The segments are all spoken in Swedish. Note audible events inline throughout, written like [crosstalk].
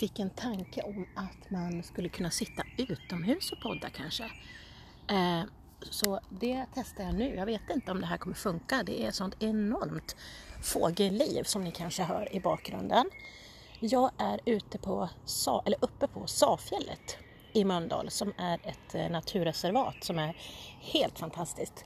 fick en tanke om att man skulle kunna sitta utomhus och podda kanske. Eh, så det testar jag nu. Jag vet inte om det här kommer funka. Det är sånt enormt fågelliv som ni kanske hör i bakgrunden. Jag är ute på, eller uppe på Safjället i Mölndal som är ett eh, naturreservat som är helt fantastiskt.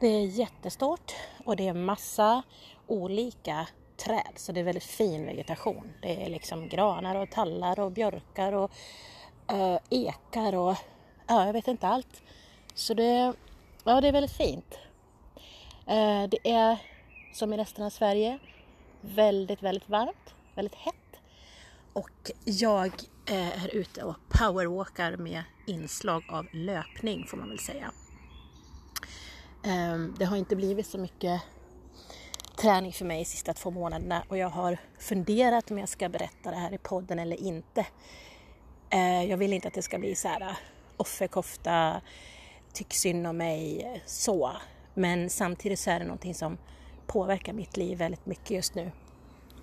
Det är jättestort och det är massa olika träd så det är väldigt fin vegetation. Det är liksom granar och tallar och björkar och uh, ekar och ja, jag vet inte allt. Så det, ja, det är väldigt fint. Uh, det är som i resten av Sverige väldigt, väldigt varmt, väldigt hett. Och jag eh, är ute och powerwalkar med inslag av löpning får man väl säga. Det har inte blivit så mycket träning för mig de sista två månaderna och jag har funderat om jag ska berätta det här i podden eller inte. Eh, jag vill inte att det ska bli så här äh, offerkofta, tyck synd om mig, så. Men samtidigt så är det någonting som påverkar mitt liv väldigt mycket just nu.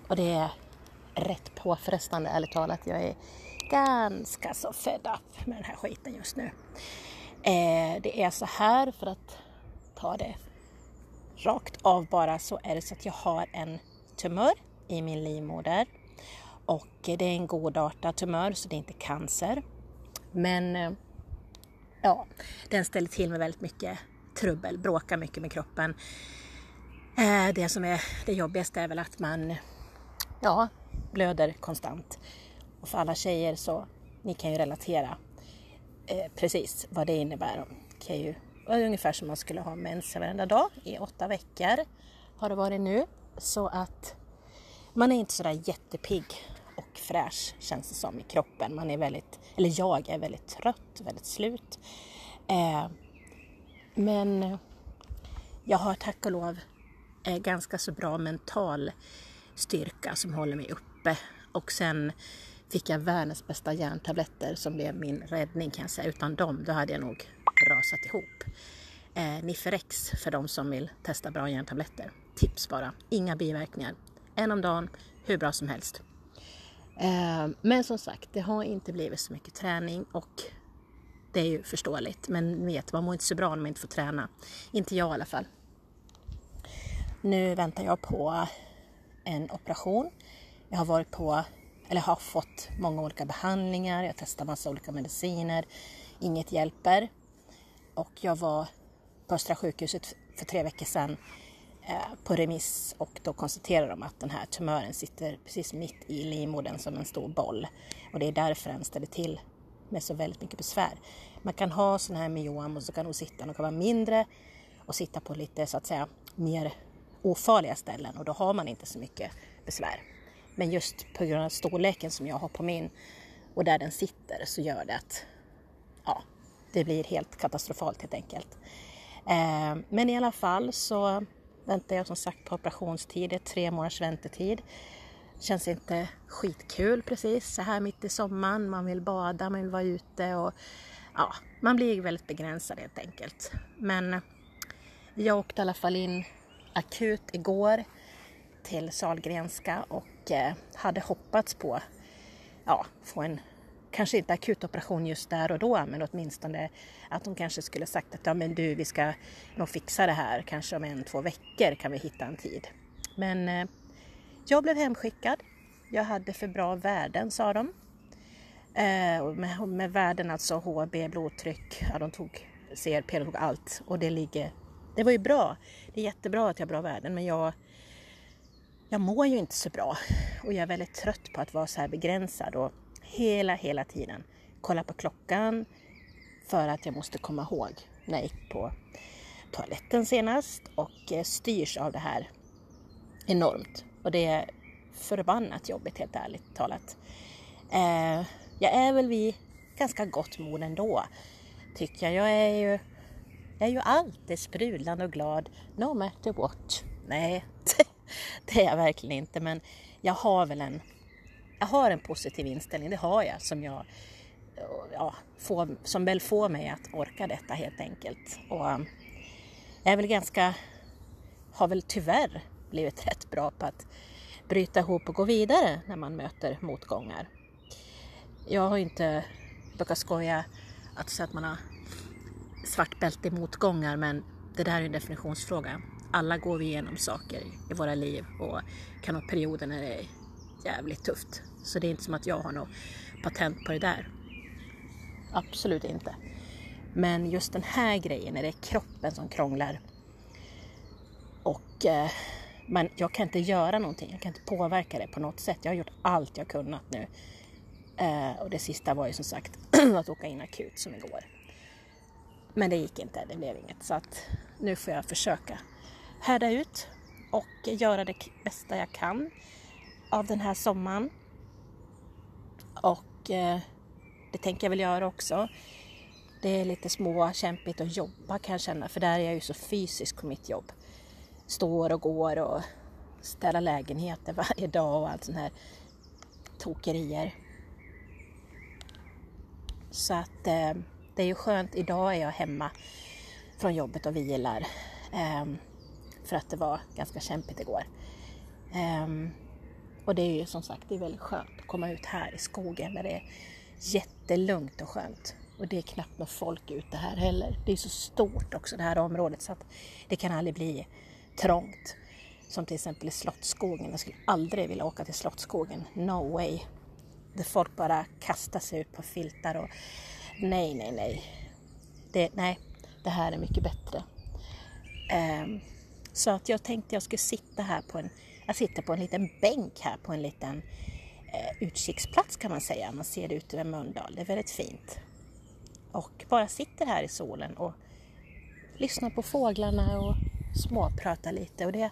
Och det är rätt påfrestande ärligt talat. Jag är ganska så fed up med den här skiten just nu. Eh, det är så här för att ta det rakt av bara så är det så att jag har en tumör i min livmoder och det är en godartad tumör så det är inte cancer. Men eh, ja, den ställer till med väldigt mycket trubbel, bråkar mycket med kroppen. Eh, det som är det jobbigaste är väl att man ja, blöder konstant. Och för alla tjejer så, ni kan ju relatera eh, precis vad det innebär. Kan ju ungefär som man skulle ha mens varenda dag i åtta veckor har det varit nu. Så att man är inte sådär jättepigg och fräsch känns det som i kroppen. Man är väldigt, eller jag är väldigt trött, väldigt slut. Eh, men jag har tack och lov eh, ganska så bra mental styrka som håller mig uppe. Och sen fick jag världens bästa järntabletter som blev min räddning kan jag säga. Utan dem, då hade jag nog rasat ihop. Eh, Niferex för de som vill testa bra järntabletter. Tips bara, inga biverkningar. En om dagen, hur bra som helst. Eh, men som sagt, det har inte blivit så mycket träning och det är ju förståeligt. Men vet, man mår inte så bra när man inte får träna. Inte jag i alla fall. Nu väntar jag på en operation. Jag har varit på, eller har fått många olika behandlingar. Jag testar massa olika mediciner. Inget hjälper. Och jag var på Östra sjukhuset för tre veckor sedan eh, på remiss och då konstaterade de att den här tumören sitter precis mitt i livmodern som en stor boll. Och det är därför den ställer till med så väldigt mycket besvär. Man kan ha sådana här myom och så kan de sitta, de kan vara mindre och sitta på lite så att säga mer ofarliga ställen och då har man inte så mycket besvär. Men just på grund av storleken som jag har på min och där den sitter så gör det att ja, det blir helt katastrofalt helt enkelt. Eh, men i alla fall så väntar jag som sagt på operationstid, det är tre månaders väntetid. Känns inte skitkul precis så här mitt i sommaren. Man vill bada, man vill vara ute och ja, man blir väldigt begränsad helt enkelt. Men jag åkte i alla fall in akut igår till Salgrenska och eh, hade hoppats på ja, få en kanske inte akutoperation just där och då, men åtminstone att de kanske skulle sagt att ja men du, vi ska nog fixa det här, kanske om en, två veckor kan vi hitta en tid. Men eh, jag blev hemskickad. Jag hade för bra värden sa de. Eh, med, med värden alltså HB, blodtryck, ja de tog CRP, de tog allt och det ligger, det var ju bra. Det är jättebra att jag har bra värden men jag jag mår ju inte så bra och jag är väldigt trött på att vara så här begränsad och hela, hela tiden. Kolla på klockan för att jag måste komma ihåg när jag gick på toaletten senast och eh, styrs av det här enormt. Och det är förbannat jobbigt helt ärligt talat. Eh, jag är väl vid ganska gott mod ändå, tycker jag. Jag är ju, jag är ju alltid sprudlande och glad, no matter what. Nej, [laughs] det är jag verkligen inte, men jag har väl en jag har en positiv inställning, det har jag, som, jag, ja, får, som väl får mig att orka detta helt enkelt. Och jag är väl ganska, har väl tyvärr blivit rätt bra på att bryta ihop och gå vidare när man möter motgångar. jag har inte, brukar skoja att säga att man har svart bälte i motgångar men det där är en definitionsfråga. Alla går vi igenom saker i våra liv och kan ha perioder när det är jävligt tufft. Så det är inte som att jag har något patent på det där. Absolut inte. Men just den här grejen, när det är kroppen som krånglar och eh, men jag kan inte göra någonting, jag kan inte påverka det på något sätt. Jag har gjort allt jag kunnat nu. Eh, och det sista var ju som sagt [clears throat] att åka in akut som igår. Men det gick inte, det blev inget. Så att nu får jag försöka härda ut och göra det bästa jag kan av den här sommaren. Och eh, det tänker jag väl göra också. Det är lite småkämpigt att jobba kan jag känna, för där är jag ju så fysisk på mitt jobb. Står och går och städar lägenheter [laughs] varje dag och allt sånt här tokerier. Så att eh, det är ju skönt. Idag är jag hemma från jobbet och vilar. Eh, för att det var ganska kämpigt igår. Eh, och det är ju som sagt, det är väldigt skönt att komma ut här i skogen när det är jättelugnt och skönt. Och det är knappt något folk ute här heller. Det är så stort också det här området så att det kan aldrig bli trångt. Som till exempel i Slottsskogen. Jag skulle aldrig vilja åka till Slottsskogen. No way. Där folk bara kastar sig ut på filtar och nej, nej, nej. Det, nej, det här är mycket bättre. Um, så att jag tänkte jag skulle sitta här på en, jag sitter på en liten bänk här på en liten eh, utkiksplats kan man säga. Man ser det ut över Mölndal. Det är väldigt fint. Och bara sitter här i solen och lyssnar på fåglarna och småpratar lite. Och det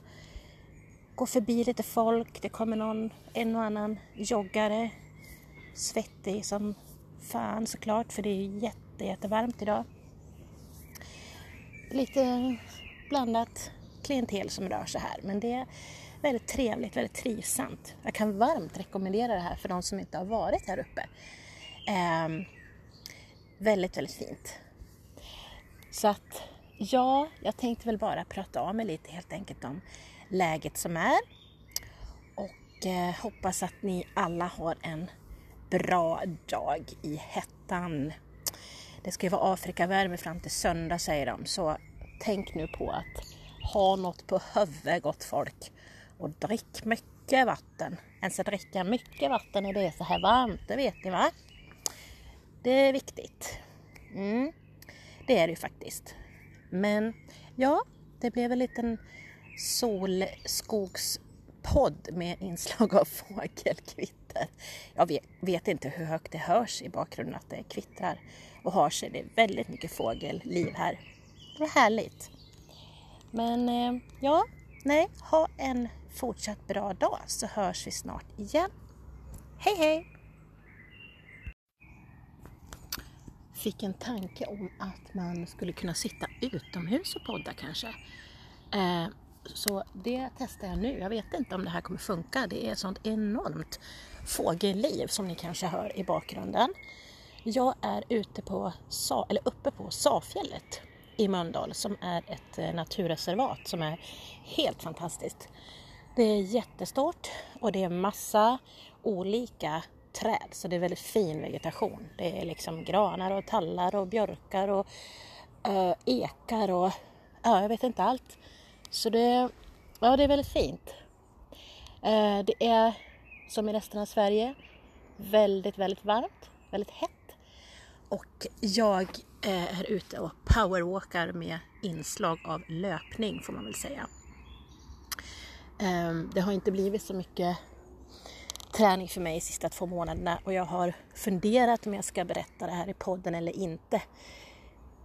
går förbi lite folk. Det kommer någon, en och annan joggare. Svettig som fan såklart för det är jätte, jättevarmt idag. Lite blandat klientel som rör sig här men det väldigt trevligt, väldigt trivsamt. Jag kan varmt rekommendera det här för de som inte har varit här uppe. Eh, väldigt, väldigt fint. Så att ja, jag tänkte väl bara prata av mig lite helt enkelt om läget som är och eh, hoppas att ni alla har en bra dag i hettan. Det ska ju vara Afrikavärme fram till söndag säger de, så tänk nu på att ha något på huvudet gott folk och drick mycket vatten. En ska dricka mycket vatten när det är så här varmt, det vet ni va? Det är viktigt. Mm, det är det ju faktiskt. Men ja, det blev en liten solskogspodd med inslag av [laughs] fågelkvitter. Jag vet, vet, inte hur högt det hörs i bakgrunden att det kvittrar och har sig. Det är väldigt mycket fågelliv här. Det var härligt. Men eh, ja, nej, ha en fortsatt bra dag så hörs vi snart igen. Hej hej! Fick en tanke om att man skulle kunna sitta utomhus och podda kanske. Eh, så det testar jag nu. Jag vet inte om det här kommer funka. Det är ett sånt enormt fågelliv som ni kanske hör i bakgrunden. Jag är ute på, eller uppe på Safjället i Mölndal som är ett eh, naturreservat som är helt fantastiskt. Det är jättestort och det är massa olika träd så det är väldigt fin vegetation. Det är liksom granar och tallar och björkar och uh, ekar och ja, jag vet inte allt. Så det, ja, det är väldigt fint. Uh, det är som i resten av Sverige väldigt, väldigt varmt, väldigt hett. Och jag eh, är ute och powerwalkar med inslag av löpning får man väl säga. Ehm, det har inte blivit så mycket träning för mig de sista två månaderna och jag har funderat om jag ska berätta det här i podden eller inte.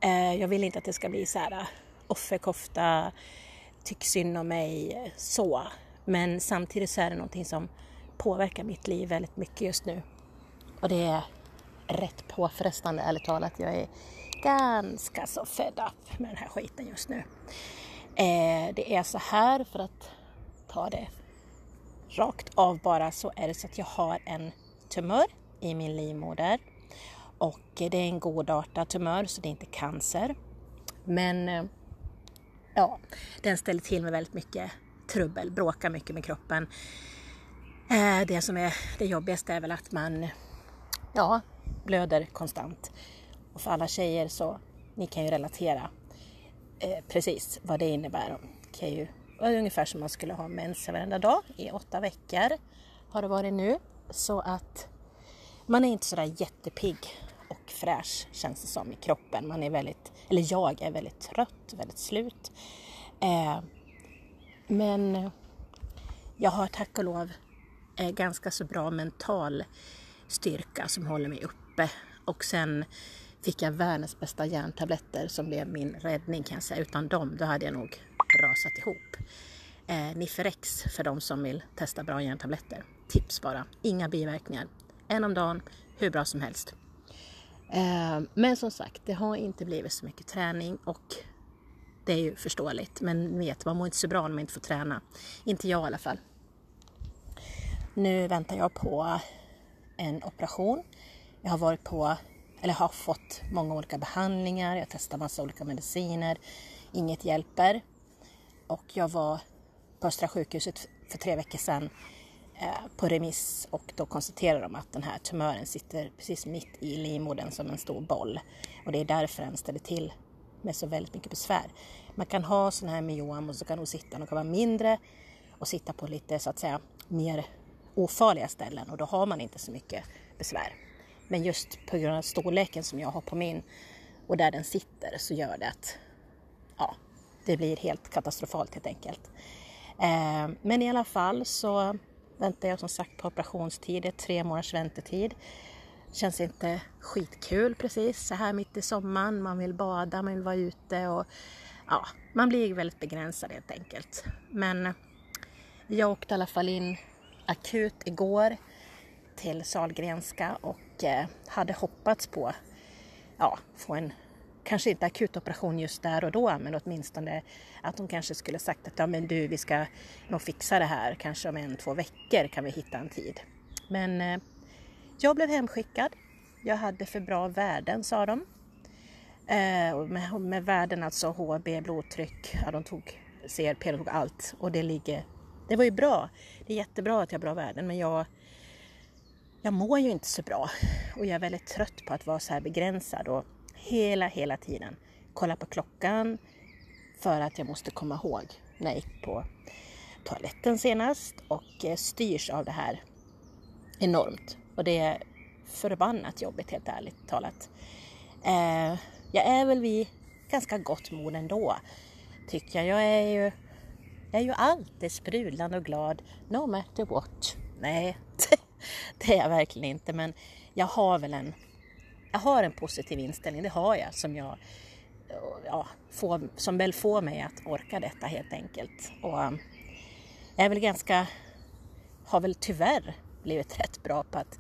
Ehm, jag vill inte att det ska bli så här äh, offerkofta, tyck synd om mig, så. Men samtidigt så är det någonting som påverkar mitt liv väldigt mycket just nu. Och det är rätt påfrestande ärligt talat. Jag är ganska så fed up med den här skiten just nu. Eh, det är så här, för att ta det rakt av bara, så är det så att jag har en tumör i min livmoder. Och det är en godartad tumör, så det är inte cancer. Men eh, ja, den ställer till med väldigt mycket trubbel, bråkar mycket med kroppen. Eh, det som är det jobbigaste är väl att man ja, blöder konstant. Och för alla tjejer så, ni kan ju relatera eh, precis vad det innebär. Kan ju ungefär som man skulle ha mens varenda dag i åtta veckor har det varit nu. Så att man är inte sådär jättepigg och fräsch känns det som i kroppen. Man är väldigt, eller jag är väldigt trött, väldigt slut. Eh, men jag har tack och lov eh, ganska så bra mental styrka som håller mig uppe. Och sen fick jag världens bästa järntabletter som blev min räddning kan jag säga. Utan dem, då hade jag nog rasat ihop. Eh, Niferex för de som vill testa bra järntabletter. Tips bara, inga biverkningar. En om dagen, hur bra som helst. Eh, men som sagt, det har inte blivit så mycket träning och det är ju förståeligt. Men vet, man mår inte så bra när man inte får träna. Inte jag i alla fall. Nu väntar jag på en operation. Jag har varit på, eller har fått många olika behandlingar. Jag testar massa olika mediciner. Inget hjälper. Och jag var på Östra sjukhuset för tre veckor sedan eh, på remiss och då konstaterade de att den här tumören sitter precis mitt i livmodern som en stor boll. Och det är därför den ställer till med så väldigt mycket besvär. Man kan ha sådana här myom och så kan de sitta, de kan vara mindre och sitta på lite så att säga mer ofarliga ställen och då har man inte så mycket besvär. Men just på grund av storleken som jag har på min och där den sitter så gör det att ja, det blir helt katastrofalt helt enkelt. Eh, men i alla fall så väntar jag som sagt på operationstid, det är tre månaders väntetid. Känns inte skitkul precis så här mitt i sommaren. Man vill bada, man vill vara ute och ja, man blir väldigt begränsad helt enkelt. Men jag åkte i alla fall in akut igår till Salgrenska och eh, hade hoppats på ja, få en, kanske inte akutoperation just där och då, men åtminstone att de kanske skulle sagt att ja men du, vi ska nog fixa det här, kanske om en, två veckor kan vi hitta en tid. Men eh, jag blev hemskickad. Jag hade för bra värden sa de. Eh, med, med värden alltså HB, blodtryck, ja, de tog CRP, de tog allt och det ligger det var ju bra. Det är jättebra att jag har bra värden men jag, jag mår ju inte så bra och jag är väldigt trött på att vara så här begränsad och hela, hela tiden kolla på klockan för att jag måste komma ihåg när jag gick på toaletten senast och eh, styrs av det här enormt. Och det är förbannat jobbigt helt ärligt talat. Eh, jag är väl vid ganska gott mod ändå, tycker jag. Jag är ju jag är ju alltid sprudlande och glad, no matter what. Nej, [laughs] det är jag verkligen inte, men jag har väl en, jag har en positiv inställning, det har jag, som jag ja, får, som väl får mig att orka detta helt enkelt. Och jag är väl ganska, har väl tyvärr blivit [laughs] rätt bra på att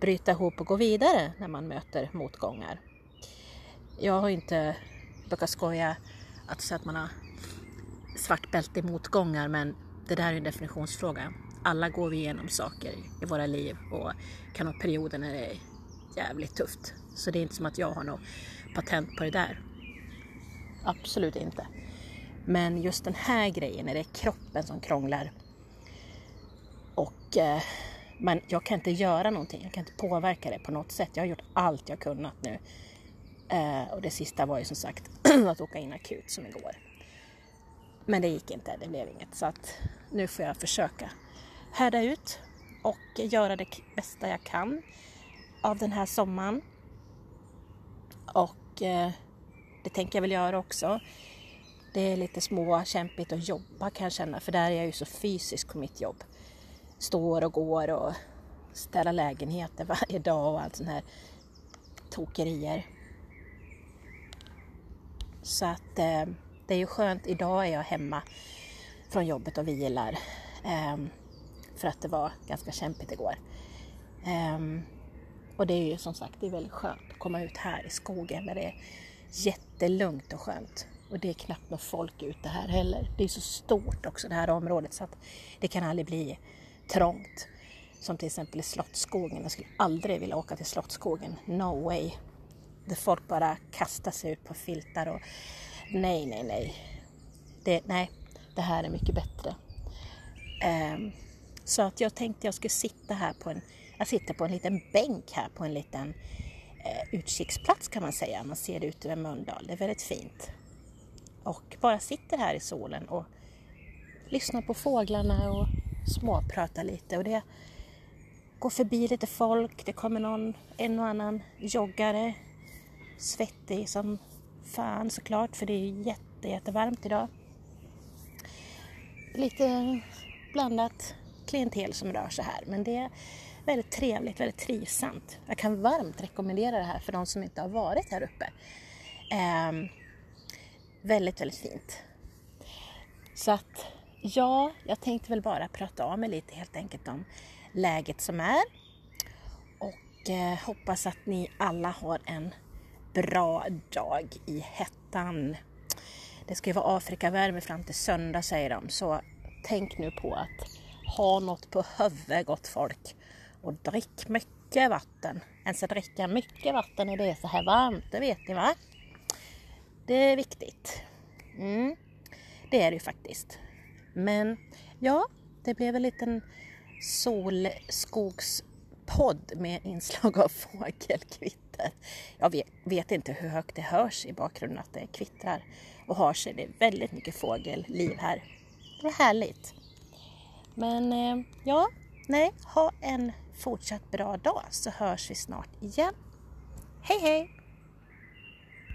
bryta ihop och gå vidare när man möter motgångar. Jag har inte, brukat skoja att säga att man har svart bälte i motgångar men det där är en definitionsfråga. Alla går vi igenom saker i våra liv och kan ha perioder när det är jävligt tufft. Så det är inte som att jag har något patent på det där. Absolut inte. Men just den här grejen, när det är kroppen som krånglar och eh, man, jag kan inte göra någonting, jag kan inte påverka det på något sätt. Jag har gjort allt jag kunnat nu. Eh, och det sista var ju som sagt [clears throat] att åka in akut som igår. Men det gick inte, det blev inget. Så att nu får jag försöka härda ut och göra det bästa jag kan av den här sommaren. Och eh, det tänker jag väl göra också. Det är lite småkämpigt att jobba kan jag känna, för där är jag ju så fysisk på mitt jobb. Står och går och städar lägenheter [laughs] varje dag och allt sånt här tokerier. Så att eh, det är ju skönt, idag är jag hemma från jobbet och vilar. eh, för att det var ganska kämpigt igår. Eh, och det är ju som sagt, det är väldigt skönt att komma ut här i skogen där det är jättelugnt och skönt. Och det är knappt något folk ute här heller. Det är så stort också det här området så att det kan aldrig bli trångt. Som till exempel i Slottsskogen. Jag skulle aldrig vilja åka till Slottsskogen. No way. Där folk bara kastar sig ut på filtar och nej, nej, nej. Det, nej, det här är mycket bättre. Um, Så att jag tänkte jag skulle sitta här på en, jag sitter på en liten bänk här på en liten eh, utkiksplats kan man säga. Man ser ut över Mölndal, det är väldigt fint. Och bara sitter här i solen och lyssnar på fåglarna och småpratar lite. Och det går förbi lite folk, det kommer någon, en och annan joggare, svettig som fan såklart för det är jätte, jättevarmt idag. Lite blandat klientel som rör sig här men det väldigt trevligt, väldigt trivsamt. Jag kan varmt rekommendera det här för de som inte har varit här uppe. Eh, väldigt, väldigt fint. Så att ja, jag tänkte väl bara prata av mig lite helt enkelt om läget som är och eh, hoppas att ni alla har en bra dag i hettan. Det ska ju vara Afrikavärme fram till söndag säger de, så tänk nu på att ha något på huvudet gott folk och drick mycket vatten. En ska dricka mycket vatten när det är så här varmt, det vet ni va? Det är viktigt. Mm, det är det ju faktiskt. Men ja, det blev en liten solskogspodd med inslag av [laughs] fågelkvitter. Jag vet, vet, inte hur högt det hörs i bakgrunden att det kvittrar och har sig. Det är väldigt mycket fågelliv här. Det var härligt. Men eh, ja, nej, ha en fortsatt bra dag så hörs vi snart igen. Hej hej!